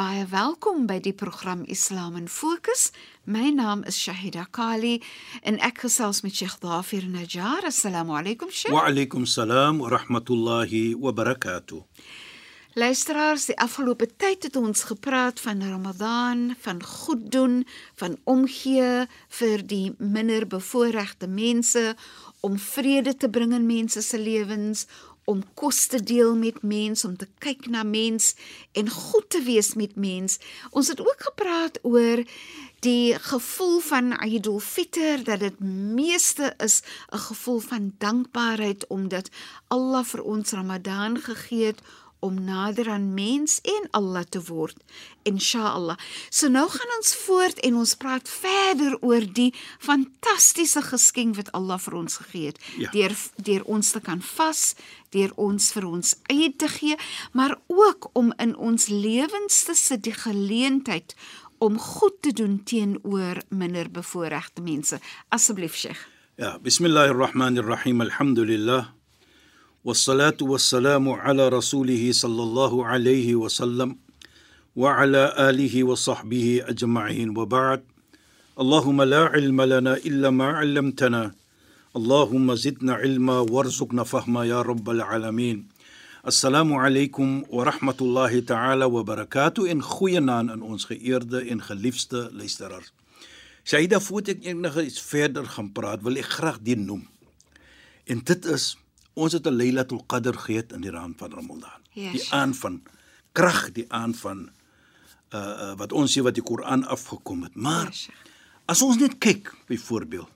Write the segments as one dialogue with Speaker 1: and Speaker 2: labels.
Speaker 1: Baie welkom by die program Islam in Fokus. My naam is Shahida Kali en ek gesels met Sheikh Dafir Najjar. Assalamu alaykum Sheikh.
Speaker 2: Wa alaykum salaam wa rahmatullahi wa barakatuh.
Speaker 1: Luisteraars, die afgelope tyd het ons gepraat van Ramadan, van goed doen, van omgee vir die minder bevoorregte mense, om vrede te bring in mense se lewens, om kos te deel met mense, om te kyk na mens en goed te wees met mens. Ons het ook gepraat oor die gevoel van Eidul Fitr dat dit meeste is 'n gevoel van dankbaarheid omdat Allah vir ons Ramadan gegee het om nader aan mens en Allah te word. Inshallah. So nou gaan ons voort en ons praat verder oor die fantastiese geskenk wat Allah vir ons gegee het.
Speaker 2: Ja.
Speaker 1: Deur deur ons te kan vas, deur ons vir ons eie te gee, maar ook om in ons lewens te sit die geleentheid om goed te doen teenoor minder bevoorregte mense. Asseblief Sheikh.
Speaker 2: Ja, bismillahirrahmanirrahim. Alhamdulillah. والصلاة والسلام على رسوله صلى الله عليه وسلم وعلى آله وصحبه أجمعين وبعد اللهم لا علم لنا إلا ما علمتنا اللهم زدنا علما وارزقنا فهما يا رب العالمين السلام عليكم ورحمة الله تعالى وبركاته إن geliefde luisteraars. Shaida voordat ek enige iets verder gaan praat, wil ek graag dit noem. En dit is ons het 'n Lailatul Qadr gehad in die maand van Ramadan.
Speaker 1: Ja,
Speaker 2: die
Speaker 1: Sheikh.
Speaker 2: aan van krag, die aan van uh, uh wat ons sê wat die Koran afgekom het. Maar
Speaker 1: Ja, Sheikh.
Speaker 2: as ons net kyk byvoorbeeld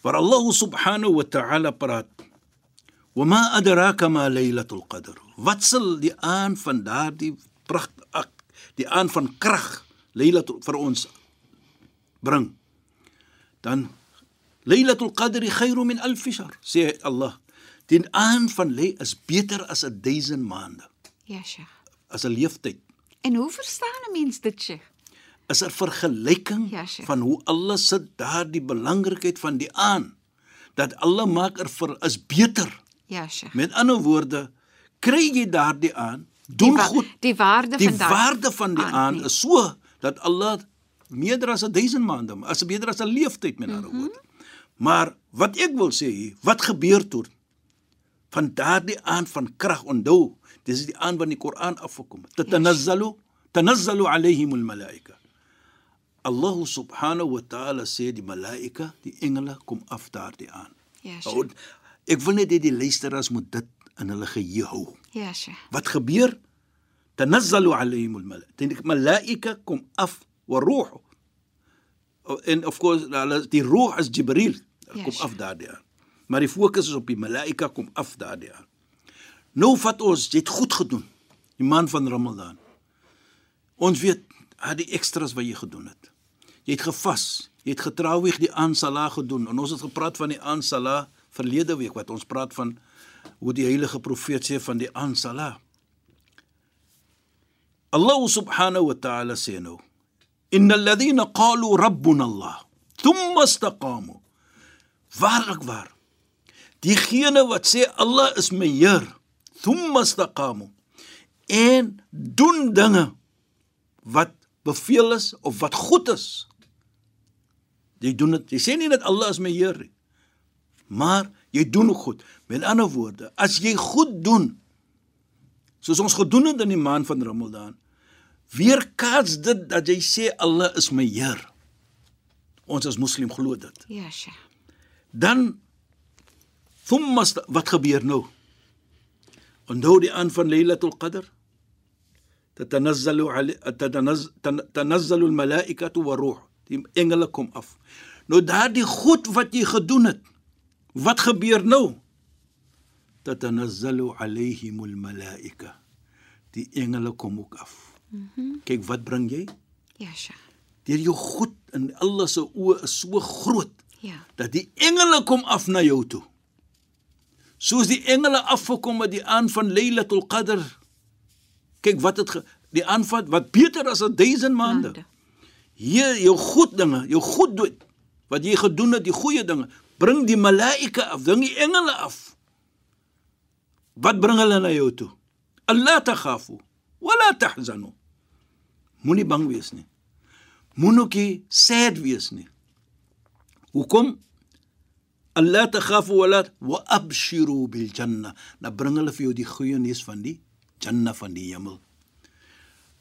Speaker 2: waar Allah subhanahu wa ta'ala praat وما أدراك ما ليلة القدر wat sal die aan van daardie pragt ak die aan van krag Lailatul vir ons bring dan Lailatul Qadri khairu min alf shahr sê Allah die aan van lê is beter as 'n 1000 maande
Speaker 1: Ja, Sheikh.
Speaker 2: as 'n leeftyd
Speaker 1: En hoe verstaan 'n mens dit, Sheikh?
Speaker 2: is 'n vergelyking
Speaker 1: Ja, Sheikh.
Speaker 2: van hoe Allah sit daardie belangrikheid van die aan dat Allah maak er vir is beter
Speaker 1: Ja, Sheikh.
Speaker 2: met ander woorde kry jy daardie aan doen
Speaker 1: die
Speaker 2: goed
Speaker 1: Die waarde
Speaker 2: die
Speaker 1: van daardie
Speaker 2: waarde van die
Speaker 1: aan,
Speaker 2: aan
Speaker 1: nee.
Speaker 2: is so dat Allah meer as 1000 maande as beter as 'n leeftyd met ander
Speaker 1: Mhm.
Speaker 2: woorde maar wat ek wil sê hier wat gebeur toe van daardie aan van krag onthou dis is die aan wat die Koran afgekom het. Tatanazzalu tanazzalu alaihim almalaika Allah subhanahu wa ta'ala sê die malaika die engele kom af daardie aan
Speaker 1: Ja,
Speaker 2: Nou,
Speaker 1: Sheikh.
Speaker 2: ek wil net hê die luisteraars moet dit in hulle geheue hou.
Speaker 1: Ja, Sheikh.
Speaker 2: wat gebeur? Tanazzalu alaihim almalaika die malaika kom af wa ruh en of course die ruh is jibril.
Speaker 1: Ja,
Speaker 2: kom
Speaker 1: sure.
Speaker 2: af daardie aan maar die fokus is op die malaika kom af daardie aan nou vat ons jy het goed gedoen die maand van ramadan. Ons weet al die ekstras wat jy gedoen het. Jy het gevas jy het getrouwig die aansala gedoen. En ons het gepraat van die aansala verlede week wat ons praat van hoe die heilige profeet sê van die aansala Allah subhanahu wa ta'ala sê nou innal ladhina qalu rabbuna Allah thumma istaqamu. Waarlik waar diegene wat sê Allah is my Heer. Thumma istaqamu en doen dinge wat beveel is of wat goed is. Jy doen dit jy sê nie net Allah is my Heer nie maar jy doen goed. Met ander woorde as jy goed doen soos ons gedoen het in die maand van Ramadan weerkaats dit dat jy sê Allah is my Heer. Ons as moslim glo dit.
Speaker 1: Ja, Sheikh.
Speaker 2: dan thumma wat gebeur nou Onthou die aan van Lailatul Qadr? Tatanazzalu tanazzalu al-mala'ikatu wa ruh. Die engele kom af. Nou daardie goed wat jy gedoen het. Wat gebeur nou? Tatanazzalu alayhimul mala'ika. Die engele kom ook af. Mm Kyk wat bring jy?
Speaker 1: Ja, Sheikh.
Speaker 2: Deur jou goed in Allah se oë is so groot.
Speaker 1: Ja.
Speaker 2: Dat die engele kom af na jou toe. Soos die engele afgekom het die aan van Lailatul Qadr. Kyk wat het ge, die aanvat wat beter as 'n 1000 maande.
Speaker 1: Maande.
Speaker 2: Hier jou goed dinge, jou goed doen wat jy gedoen het, die goeie dinge, bring die malaika af, bring die engele af. Wat bring hulle na jou toe? Allah takhafu wala tahzanu. Moenie bang wees nie. Moenie sad wees nie. Hoekom? Allah takhafu wala wa abshiru bil janna. Nou bring hulle vir jou die goeie nuus van die janna van die hemel.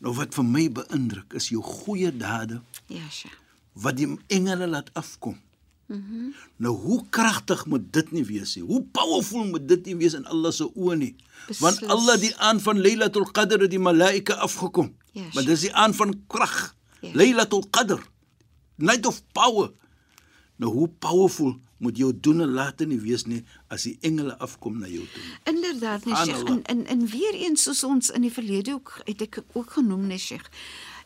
Speaker 2: Nou wat vir my beïndruk is jou goeie dade
Speaker 1: Ja, Sheikh.
Speaker 2: wat die engele laat afkom. Mhm. Mm nou hoe kragtig moet dit nie wees nie. Hoe powerful moet dit nie wees in Allah se oë nie. Want
Speaker 1: Beslis.
Speaker 2: Allah die aan van Lailatul Qadr het die malaika afgekom.
Speaker 1: Ja,
Speaker 2: maar dis die aan van krag.
Speaker 1: Ja.
Speaker 2: Lailatul Qadr. Night of power. Nou hoe powerful moet jou doen en late nie wees nie as die engele afkom na jou toe.
Speaker 1: Inderdaad, nee, Sheikh. En en en weer eens soos ons in die verlede ook het ek ook genoem, nee, Sheikh.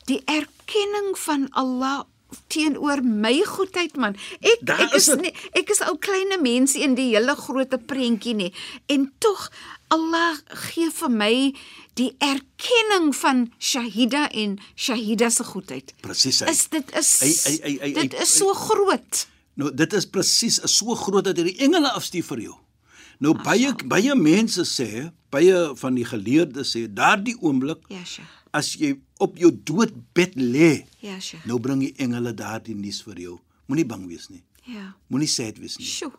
Speaker 1: Die erkenning van Allah teenoor my goedheid man. Ek
Speaker 2: Daar
Speaker 1: ek
Speaker 2: is
Speaker 1: is nie ek is ou kleinne mensie in die hele groot prentjie nie. En tog Allah gee vir my die erkenning van Shahida en Shahida se goedheid.
Speaker 2: Presies.
Speaker 1: Is dit is
Speaker 2: Hy- hy- hy- hy-
Speaker 1: dit is so groot.
Speaker 2: Nou dit is presies so groot dat hy die engele afstuur vir jou. Nou baie baie mense sê, baie van die geleerdes sê, daardie oomblik
Speaker 1: Ja, Sheikh.
Speaker 2: as jy op jou doodbed lê,
Speaker 1: Ja, Sheikh.
Speaker 2: nou bring die engele daardie nuus vir jou. Moenie bang wees nie.
Speaker 1: Ja.
Speaker 2: Moenie sad wees nie.
Speaker 1: Sjoe.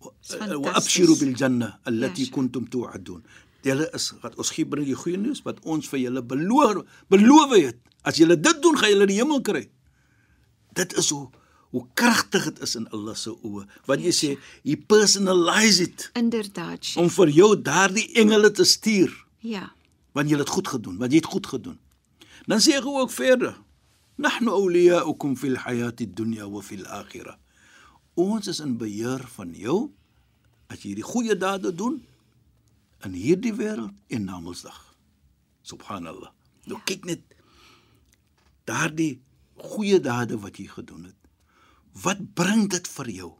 Speaker 2: Uh,
Speaker 1: fantasties.
Speaker 2: Wa abshiru bil janna allati
Speaker 1: Ja,
Speaker 2: kuntum tu'adun. Julle is wat ons gee bring die goeie nuus wat ons vir julle beloof beloof het. As julle dit doen, gaan julle die hemel kry. Dit is hoe hoe kragtig dit is in Allah se oë. Wat jy sê, he personalize it
Speaker 1: Inderdaad, Sheikh.
Speaker 2: om vir jou daardie engele te stuur
Speaker 1: Ja.
Speaker 2: want jy het goed gedoen, want jy het goed gedoen. Dan sê hy ook verder: "Nahnu awliya'ukum fil hayati dunya wa fil akhirah." Ons is in beheer van jou as jy die goeie dade doen in hierdie wêreld en na Mondsdag. Subhanallah. Nou kyk net daardie goeie dade wat jy gedoen het. Wat bring dit vir jou?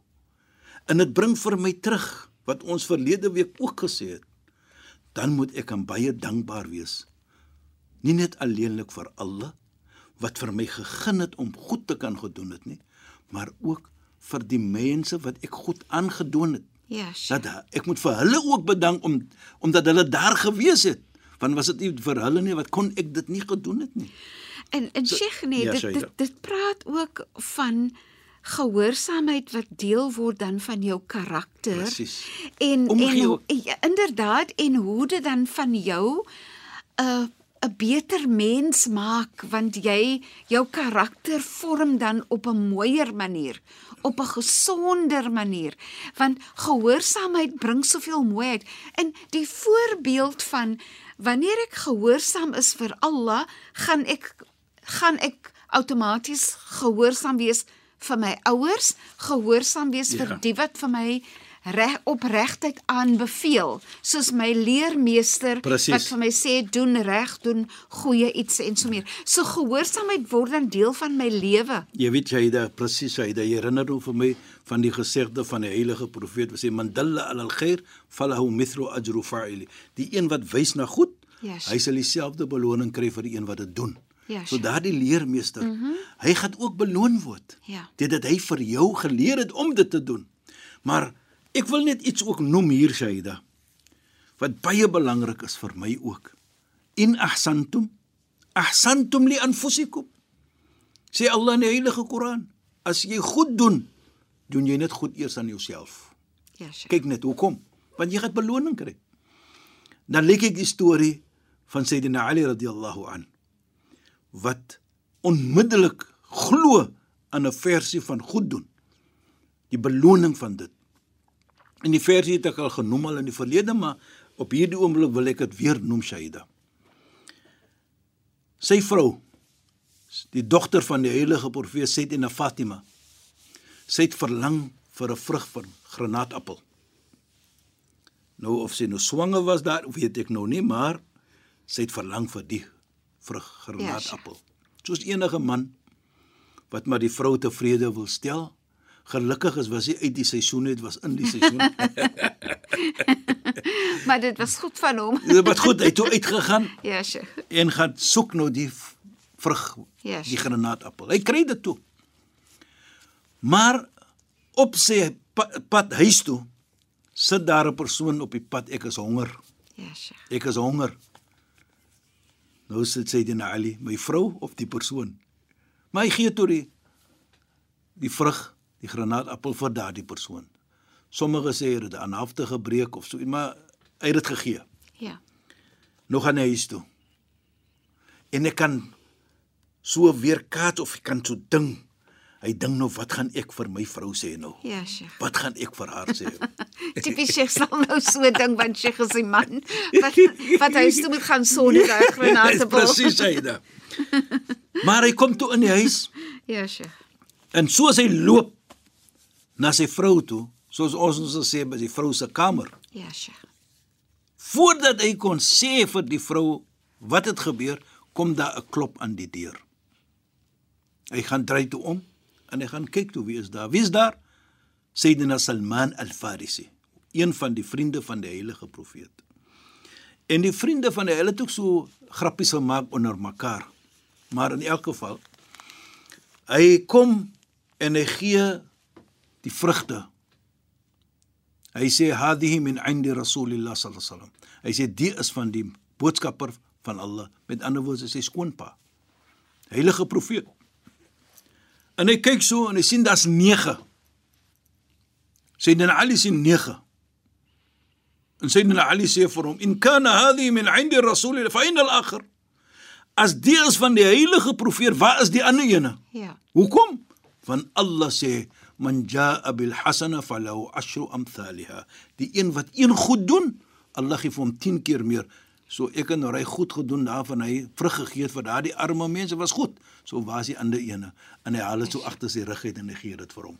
Speaker 2: En dit bring vir my terug wat ons verlede week ook gesê het dan moet ek aan baie dankbaar wees. Nie net alleenlik vir Allah wat vir my gegeen het om goed te kan gedoen het nie, maar ook vir die mense wat ek goed aangedoen het.
Speaker 1: Ja, Sheikh.
Speaker 2: Dat ek moet vir hulle ook bedank om omdat hulle daar gewees het. Want was dit nie vir hulle nie wat kon ek dit nie gedoen het nie.
Speaker 1: En en Sheikh nee,
Speaker 2: ja,
Speaker 1: dit, dit dit praat ook van gehoorsaamheid wat deel word dan van jou karakter.
Speaker 2: Presies.
Speaker 1: En
Speaker 2: Omgee
Speaker 1: en ja, inderdaad en hoe dit dan van jou 'n 'n beter mens maak want jy jou karakter vorm dan op 'n mooier manier, op 'n gesonder manier. Want gehoorsaamheid bring soveel mooiheid. En die voorbeeld van wanneer ek gehoorsaam is vir Allah, gaan ek gaan ek outomaties gehoorsaam wees vir my ouers, gehoorsaam wees
Speaker 2: Ja.
Speaker 1: vir die wat vir my reg opregtheid aanbeveel, soos my leermeester
Speaker 2: Presies.
Speaker 1: wat vir my sê doen reg, doen goeie iets en so meer. So gehoorsaamheid word dan deel van my lewe.
Speaker 2: Jy weet jy da presies hy da herinner hom vir my van die gesegde van die heilige profeet wat sê man dalla ala alkhair falahu mithlu ajru fa'ili. Die een wat wys na goed,
Speaker 1: sure.
Speaker 2: hy sal dieselfde beloning kry vir die een wat dit doen.
Speaker 1: Ja,
Speaker 2: so daardie leermeester, mm -hmm. hy gaan ook beloon word.
Speaker 1: Ja.
Speaker 2: Dit dat hy vir jou geleer het om dit te doen. Maar ek wil net iets ook noem hier Shaida. Wat baie belangrik is vir my ook. In ahsantum ahsantum li anfusikum. Sê Allah in die Heilige Koran, as jy goed doen, doen jy net goed eers aan jouself.
Speaker 1: Ja, Sheikh.
Speaker 2: Kyk net hoekom? Want jy gaan beloning kry. Dan lees ek die storie van Sayyidina Ali radhiyallahu an wat onmiddellik glo aan 'n versie van goed doen. Die beloning van dit. In die versie het ek al genoem al in die verlede, maar Op hierdie oomblik wil ek dit weer noem Shaida. Sy vrou, die dogter van die heilige profeet Sayyidina Fatima, sy het verlang vir 'n vrug van granaatappel. Nou of sy nou swanger was daar, weet ek nou nie, maar sy het verlang vir die vrug granaatappel. Soos enige man wat maar die vrou tevrede wil stel. Gelukkig is was hy uit die seisoen het was in die seisoen.
Speaker 1: maar dit was goed van hom.
Speaker 2: Dit was goed, hy het toe uitgegaan
Speaker 1: Ja, Sheikh.
Speaker 2: en gaan soek nou die vrug,
Speaker 1: Ja,
Speaker 2: die
Speaker 1: sure.
Speaker 2: granaatappel. Hy kry dit toe. Maar op sy pad, huis toe sit daar 'n persoon op die pad, ek is honger.
Speaker 1: Ja, Sheikh.
Speaker 2: Ek is honger. Nou sit sy dit na Ali, my vrou of die persoon. Maar hy gee toe die die vrug, die granaatappel vir daardie persoon. Sommige sê hy het dit aan hafte gebreek of so, maar hy het dit gegee.
Speaker 1: Ja.
Speaker 2: Nou gaan hy huis toe. En ek kan so weer kaat of ek kan so ding. Hy dink nou wat gaan ek vir my vrou sê nou?
Speaker 1: Ja, Sheikh.
Speaker 2: Wat gaan ek vir haar sê?
Speaker 1: Tipies Sheikh sal nou so ding want Sheikh is 'n man wat wat hy toe moet gaan sonder daai granate bal.
Speaker 2: Presies hy da. Maar hy kom toe in die huis
Speaker 1: Ja, Sheikh.
Speaker 2: en soos hy loop na sy vrou toe, soos ons ons sal sê by die vrou se kamer,
Speaker 1: Ja, Sheikh.
Speaker 2: voordat hy kon sê vir die vrou wat het gebeur, kom daar 'n klop aan die deur. Hy gaan dry toe om en hy gaan kyk toe wie is daar. Wie is daar? Sayyidina Salman al-Farisi, een van die vriende van die heilige profeet. En die vriende van die hulle het ook so grappies gemaak onder mekaar. Maar in elk geval hy kom en hy gee die vrugte. Hy sê hadihi min indi rasulillah sallallahu alaihi wasallam. Hy sê die is van die boodskapper van Allah. Met ander woorde sy skoonpa. Heilige profeet. En hy kyk so en hy sien daar's 9. Sayyidina Ali sien 9. En Sayyidina Ali sê vir hom: "In kana hadhihi min 'indi rasulillah fa inna al-akhir." As die is van die heilige profeet, waar is die ander ene?
Speaker 1: Ja.
Speaker 2: Hoekom? Want Allah sê man jaa bil hasana falahu ashru amthaliha. Die een wat een goed doen, Allah gee vir hom 10 keer meer. So ek en hy goed gedoen daarvan hy vrug gegee het vir daardie arme mense was goed. So waar is die ander ene? En hy haal dit so agter sy rug uit en hy gee dit vir hom.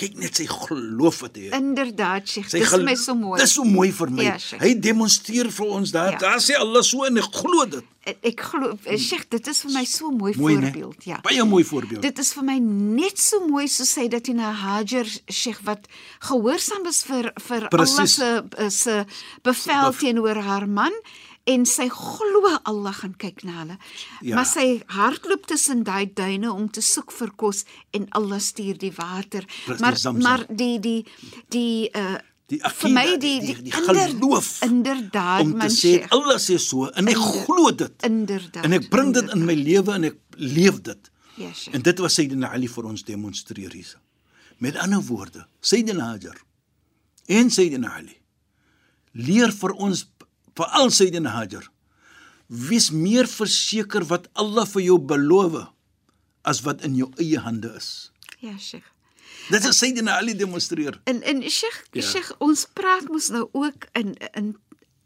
Speaker 2: Kyk net sy geloof wat hy het.
Speaker 1: Inderdaad, Sheikh. Dis my so mooi.
Speaker 2: Dis so mooi vir my.
Speaker 1: Ja, Sheikh.
Speaker 2: hy demonstreer vir ons daar.
Speaker 1: Ja.
Speaker 2: Daar sê Allah so en ek glo dit.
Speaker 1: Ek- Ek glo eh, Sheikh, dit is vir my so mooi,
Speaker 2: Mooi,
Speaker 1: voorbeeld, ja.
Speaker 2: Baie mooi voorbeeld.
Speaker 1: Dit is vir my net so mooi soos sy dat hy na Hajar Sheikh wat gehoorsaam is vir vir Allah
Speaker 2: Presies.
Speaker 1: se se bevel
Speaker 2: Bef-
Speaker 1: teenoor haar man en sy glo Allah gaan kyk na hulle.
Speaker 2: Ja.
Speaker 1: Maar sy hardloop tussen daai duine om te soek vir kos en Allah stuur die water.
Speaker 2: Dis
Speaker 1: maar
Speaker 2: Zamzam.
Speaker 1: maar die die die uh
Speaker 2: Die
Speaker 1: vir my
Speaker 2: akida,
Speaker 1: die
Speaker 2: die,
Speaker 1: die,
Speaker 2: die
Speaker 1: inder-
Speaker 2: geloof
Speaker 1: inderdaad
Speaker 2: om te sê
Speaker 1: Sheikh.
Speaker 2: Allah sê so en ek
Speaker 1: Inder-
Speaker 2: glo dit.
Speaker 1: Inderdaad.
Speaker 2: En ek bring dit in my lewe en ek leef dit.
Speaker 1: Ja, Sheikh.
Speaker 2: En dit was Sayyidina Ali vir ons demonstreer hier. Met ander woorde, Sayyidina Hajar en Sayyidina Ali leer vir ons veral Sayyidina Hajar wees meer verseker wat Allah vir jou beloof as wat in jou eie hande is.
Speaker 1: Ja, Sheikh.
Speaker 2: Dit is Sayyidina Ali demonstreer.
Speaker 1: En en Sheikh,
Speaker 2: Ja.
Speaker 1: Sheikh, ons praat mos nou ook in in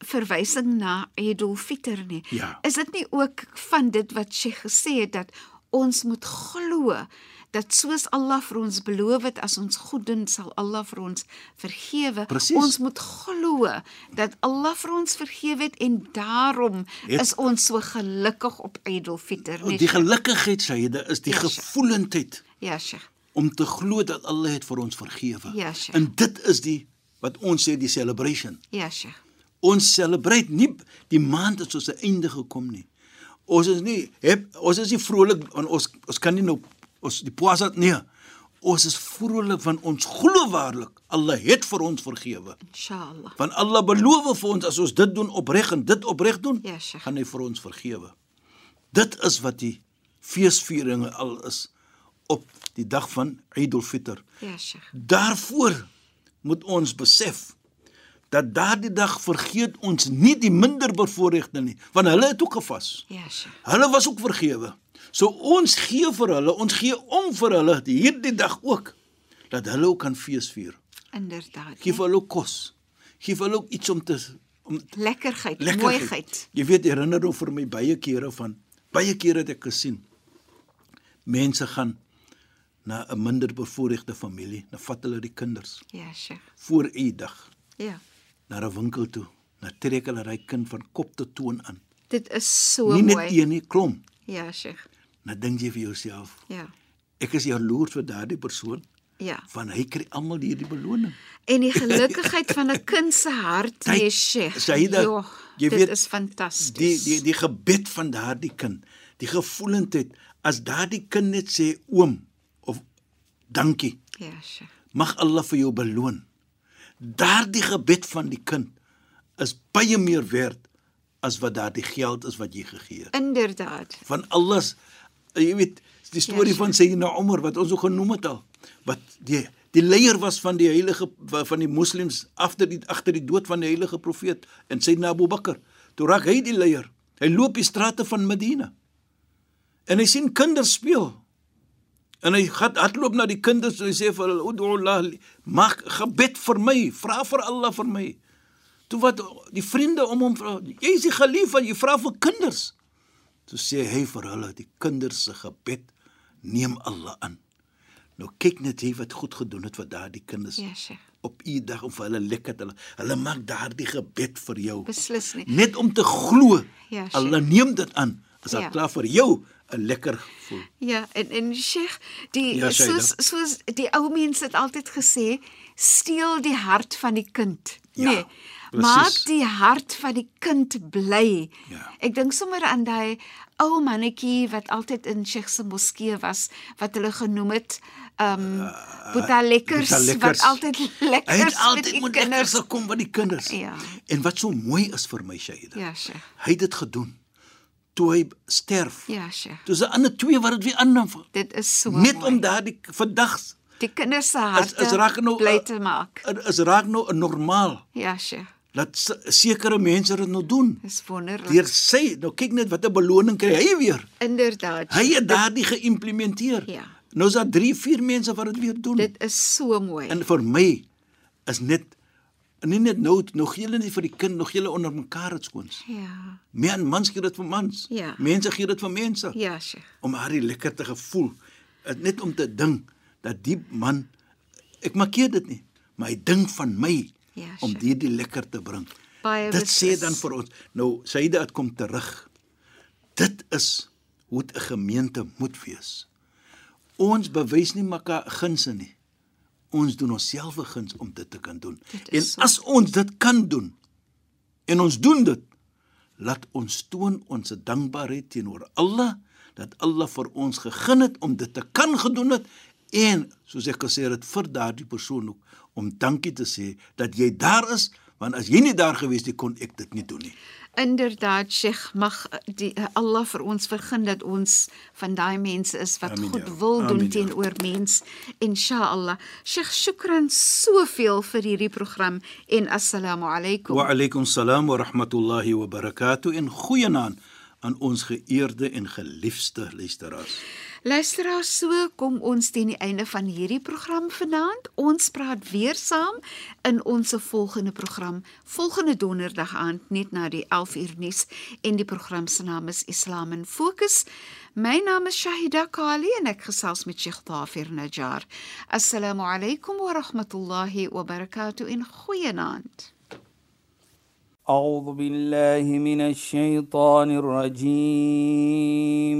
Speaker 1: verwysing na Eidul Fitr nie.
Speaker 2: Ja.
Speaker 1: Is dit nie ook van dit wat Sheikh gesê het dat ons moet glo dat soos Allah vir ons beloof het as ons goed doen sal Allah vir ons vergewe.
Speaker 2: Presies.
Speaker 1: Ons moet glo dat Allah vir ons vergewe het en daarom
Speaker 2: Het-
Speaker 1: is ons so gelukkig op Eidul Fitr, nie?
Speaker 2: Die
Speaker 1: Sheikh?
Speaker 2: gelukigheid Sayyida is die
Speaker 1: Ja, Sheikh.
Speaker 2: gevoelendheid
Speaker 1: Ja, Sheikh.
Speaker 2: om te glo dat Allah het vir ons vergewe.
Speaker 1: Ja, Sheikh.
Speaker 2: en dit is die wat ons sê die celebration.
Speaker 1: Ja, Sheikh.
Speaker 2: Ons celebrate nie die maand het soos 'n einde gekom nie. Ons is nie heb, ons is nie vrolik want ons ons kan nie nou ons die poasa nee. Ons is vrolik want ons glo waarlik Allah het vir ons vergewe.
Speaker 1: Inshallah.
Speaker 2: Want Allah beloof vir ons as ons dit doen opreg en dit opreg doen,
Speaker 1: Ja, Sheikh.
Speaker 2: gaan hy vir ons vergewe. Dit is wat die feesvieringe al is op die dag van Eid al-Fitr.
Speaker 1: Ja, Sheikh.
Speaker 2: Daarvoor moet ons besef dat daardie dag vergeet ons nie die minder bevoorregte nie, want hulle het ook gevas.
Speaker 1: Ja, Sheikh.
Speaker 2: Hulle was ook vergewe. So ons gee vir hulle, ons gee om vir hulle hierdie dag ook dat hulle ook kan fees vier.
Speaker 1: Inderdaad.
Speaker 2: Gee vir hulle kos. Gee vir hulle ook iets om te om
Speaker 1: Lekkerheid,
Speaker 2: lekkerheid.
Speaker 1: mooiheid.
Speaker 2: Jy weet herinner hom vir my baie kere van baie kere het ek gesien mense gaan na 'n minder bevoorregte familie, dan vat hulle die kinders
Speaker 1: Ja, Sheikh.
Speaker 2: voor Eid-dag
Speaker 1: Ja.
Speaker 2: Na 'n winkel toe. Dan trek hulle hy kind van kop tot toon aan.
Speaker 1: Dit is so
Speaker 2: nie net
Speaker 1: mooi.
Speaker 2: een nie, klom.
Speaker 1: Ja, Sheikh.
Speaker 2: Dan dink jy vir jouself,
Speaker 1: Ja.
Speaker 2: ek is jaloers vir daardie persoon
Speaker 1: Ja.
Speaker 2: van hy kry almal hierdie beloning.
Speaker 1: En die gelukkigheid van 'n kind se hart, nee, Sheikh.
Speaker 2: Saida,
Speaker 1: Jo,
Speaker 2: jy
Speaker 1: dit
Speaker 2: weet,
Speaker 1: is fantasties.
Speaker 2: Die die die gebed van daardie kind, die gevoelendheid as daardie kind net sê oom of dankie,
Speaker 1: Ja, Sheikh.
Speaker 2: mag Allah vir jou beloon. Daardie gebed van die kind is baie meer werd as wat daardie geld is wat jy gegee het.
Speaker 1: Inderdaad.
Speaker 2: Van alles jy weet die storie
Speaker 1: Ja,
Speaker 2: van Sayyidina Umar wat ons ook genoem het al wat die die leier was van die heilige van die moslems agter die agter die dood van die heilige profeet en Sayyidina Abu Bakr toe raak hy die leier hy loop die strate van Medina en hy sien kinders speel en hy gaan hardloop na die kinders en hy sê vir hulle ud'u Allah maak gebed vir my vra vir Allah vir my toe wat die vriende om hom vra jy is die geliefde jy vra vir kinders Toe sê hy vir hulle die kinders se gebed neem Allah aan. Nou kyk net hy wat goed gedoen het vir daardie kinders.
Speaker 1: Ja, Sheikh.
Speaker 2: Op u dag om vir hulle lekker te hulle, hulle maak daardie gebed vir jou.
Speaker 1: Beslis nie.
Speaker 2: Net om te glo.
Speaker 1: Ja.
Speaker 2: Allah neem dit aan. As dit
Speaker 1: Ja.
Speaker 2: klaar vir jou lekker gevoel.
Speaker 1: Ja, en en Sheikh, die
Speaker 2: Ja,
Speaker 1: soos soos die ou mense het altyd gesê, steel die hart van die kind.
Speaker 2: Ja,
Speaker 1: nee.
Speaker 2: precies.
Speaker 1: Maak die hart van die kind bly.
Speaker 2: Ja.
Speaker 1: Ek dink sommer aan daai ou mannetjie wat altyd in Sheikh se moskee was wat hulle genoem het um Boeta lekkers
Speaker 2: Boeta lekkers.
Speaker 1: wat altyd lekkers
Speaker 2: Hy het
Speaker 1: met
Speaker 2: altyd
Speaker 1: die
Speaker 2: moet lekker
Speaker 1: kinders.
Speaker 2: gekom by die kinders.
Speaker 1: Ja.
Speaker 2: En wat so mooi is vir my Shaida.
Speaker 1: Ja, Sheikh.
Speaker 2: Hy het dit gedoen toe hy sterf.
Speaker 1: Ja, Sheikh.
Speaker 2: Dis 'n ander twee wat dit weer aanneem.
Speaker 1: Dit is so
Speaker 2: Net
Speaker 1: mooi.
Speaker 2: om daardie vandag
Speaker 1: die kinders se
Speaker 2: is
Speaker 1: harte
Speaker 2: is raak nou
Speaker 1: bly te maak.
Speaker 2: Is raak nou 'n normaal.
Speaker 1: Ja, Sheikh.
Speaker 2: dat se- sekere mense dit nou doen.
Speaker 1: Dis wonderlik.
Speaker 2: Deur sy, nou kyk net watter beloning kry hy weer.
Speaker 1: Inderdaad.
Speaker 2: Hy het daardie geïmplementeer.
Speaker 1: Ja.
Speaker 2: Nou is daar 3, 4 mense wat dit weer doen.
Speaker 1: Dit is so mooi.
Speaker 2: En vir my is net nie net nou nog julle nie vir die kind nog julle onder mekaar het skoons.
Speaker 1: ja.
Speaker 2: Man mans gee dit vir mans.
Speaker 1: Ja.
Speaker 2: Mense gee dit vir mense.
Speaker 1: Ja, Sheikh.
Speaker 2: Om haar die lekker te gevoel. Net om te dink dat die man ek markeer dit nie, maar hy dink van my
Speaker 1: Ja,
Speaker 2: om
Speaker 1: sure.
Speaker 2: hierdie lekker te bring.
Speaker 1: Baie
Speaker 2: Dit sê dan vir ons. Nou Saida het kom terug. Dit is hoe 'n gemeente moet wees. Ons bewys nie mekaar gunste nie. Ons doen onsself 'n guns om dit te kan doen. En
Speaker 1: so.
Speaker 2: as ons dit kan doen en ons doen dit, laat ons toon ons dankbaarheid teenoor Allah dat Allah vir ons gegeen het om dit te kan gedoen het en soos ek gesê het vir daardie persoon ook om dankie te sê dat jy daar is want as jy nie daar gewees het kon ek dit nie doen nie.
Speaker 1: Inderdaad, Sheikh, mag die Allah vir ons vergun dat ons van daai mense is wat
Speaker 2: Amin,
Speaker 1: goed
Speaker 2: ja.
Speaker 1: wil doen
Speaker 2: Amin, ja.
Speaker 1: teenoor mens. Inshallah. Sheikh, shukran soveel vir hierdie program en assalamu alaykum.
Speaker 2: Wa alaykum salaam wa rahmatullahi wa barakatuh en goeienaand aan ons geëerde en geliefde luisteraars.
Speaker 1: Luisteraars, so kom ons teen die einde van hierdie program vanaand. Ons praat weer saam in ons volgende program, volgende donderdag aand net na die 11 uur nuus en die program se naam is Islam in Fokus. My naam is Shahida Kali en ek gesels met Sheikh Dafir Najjar. Assalamu alaykum wa rahmatullahi wa barakatuh in goeienaand.
Speaker 3: أعوذ بالله من الشيطان الرجيم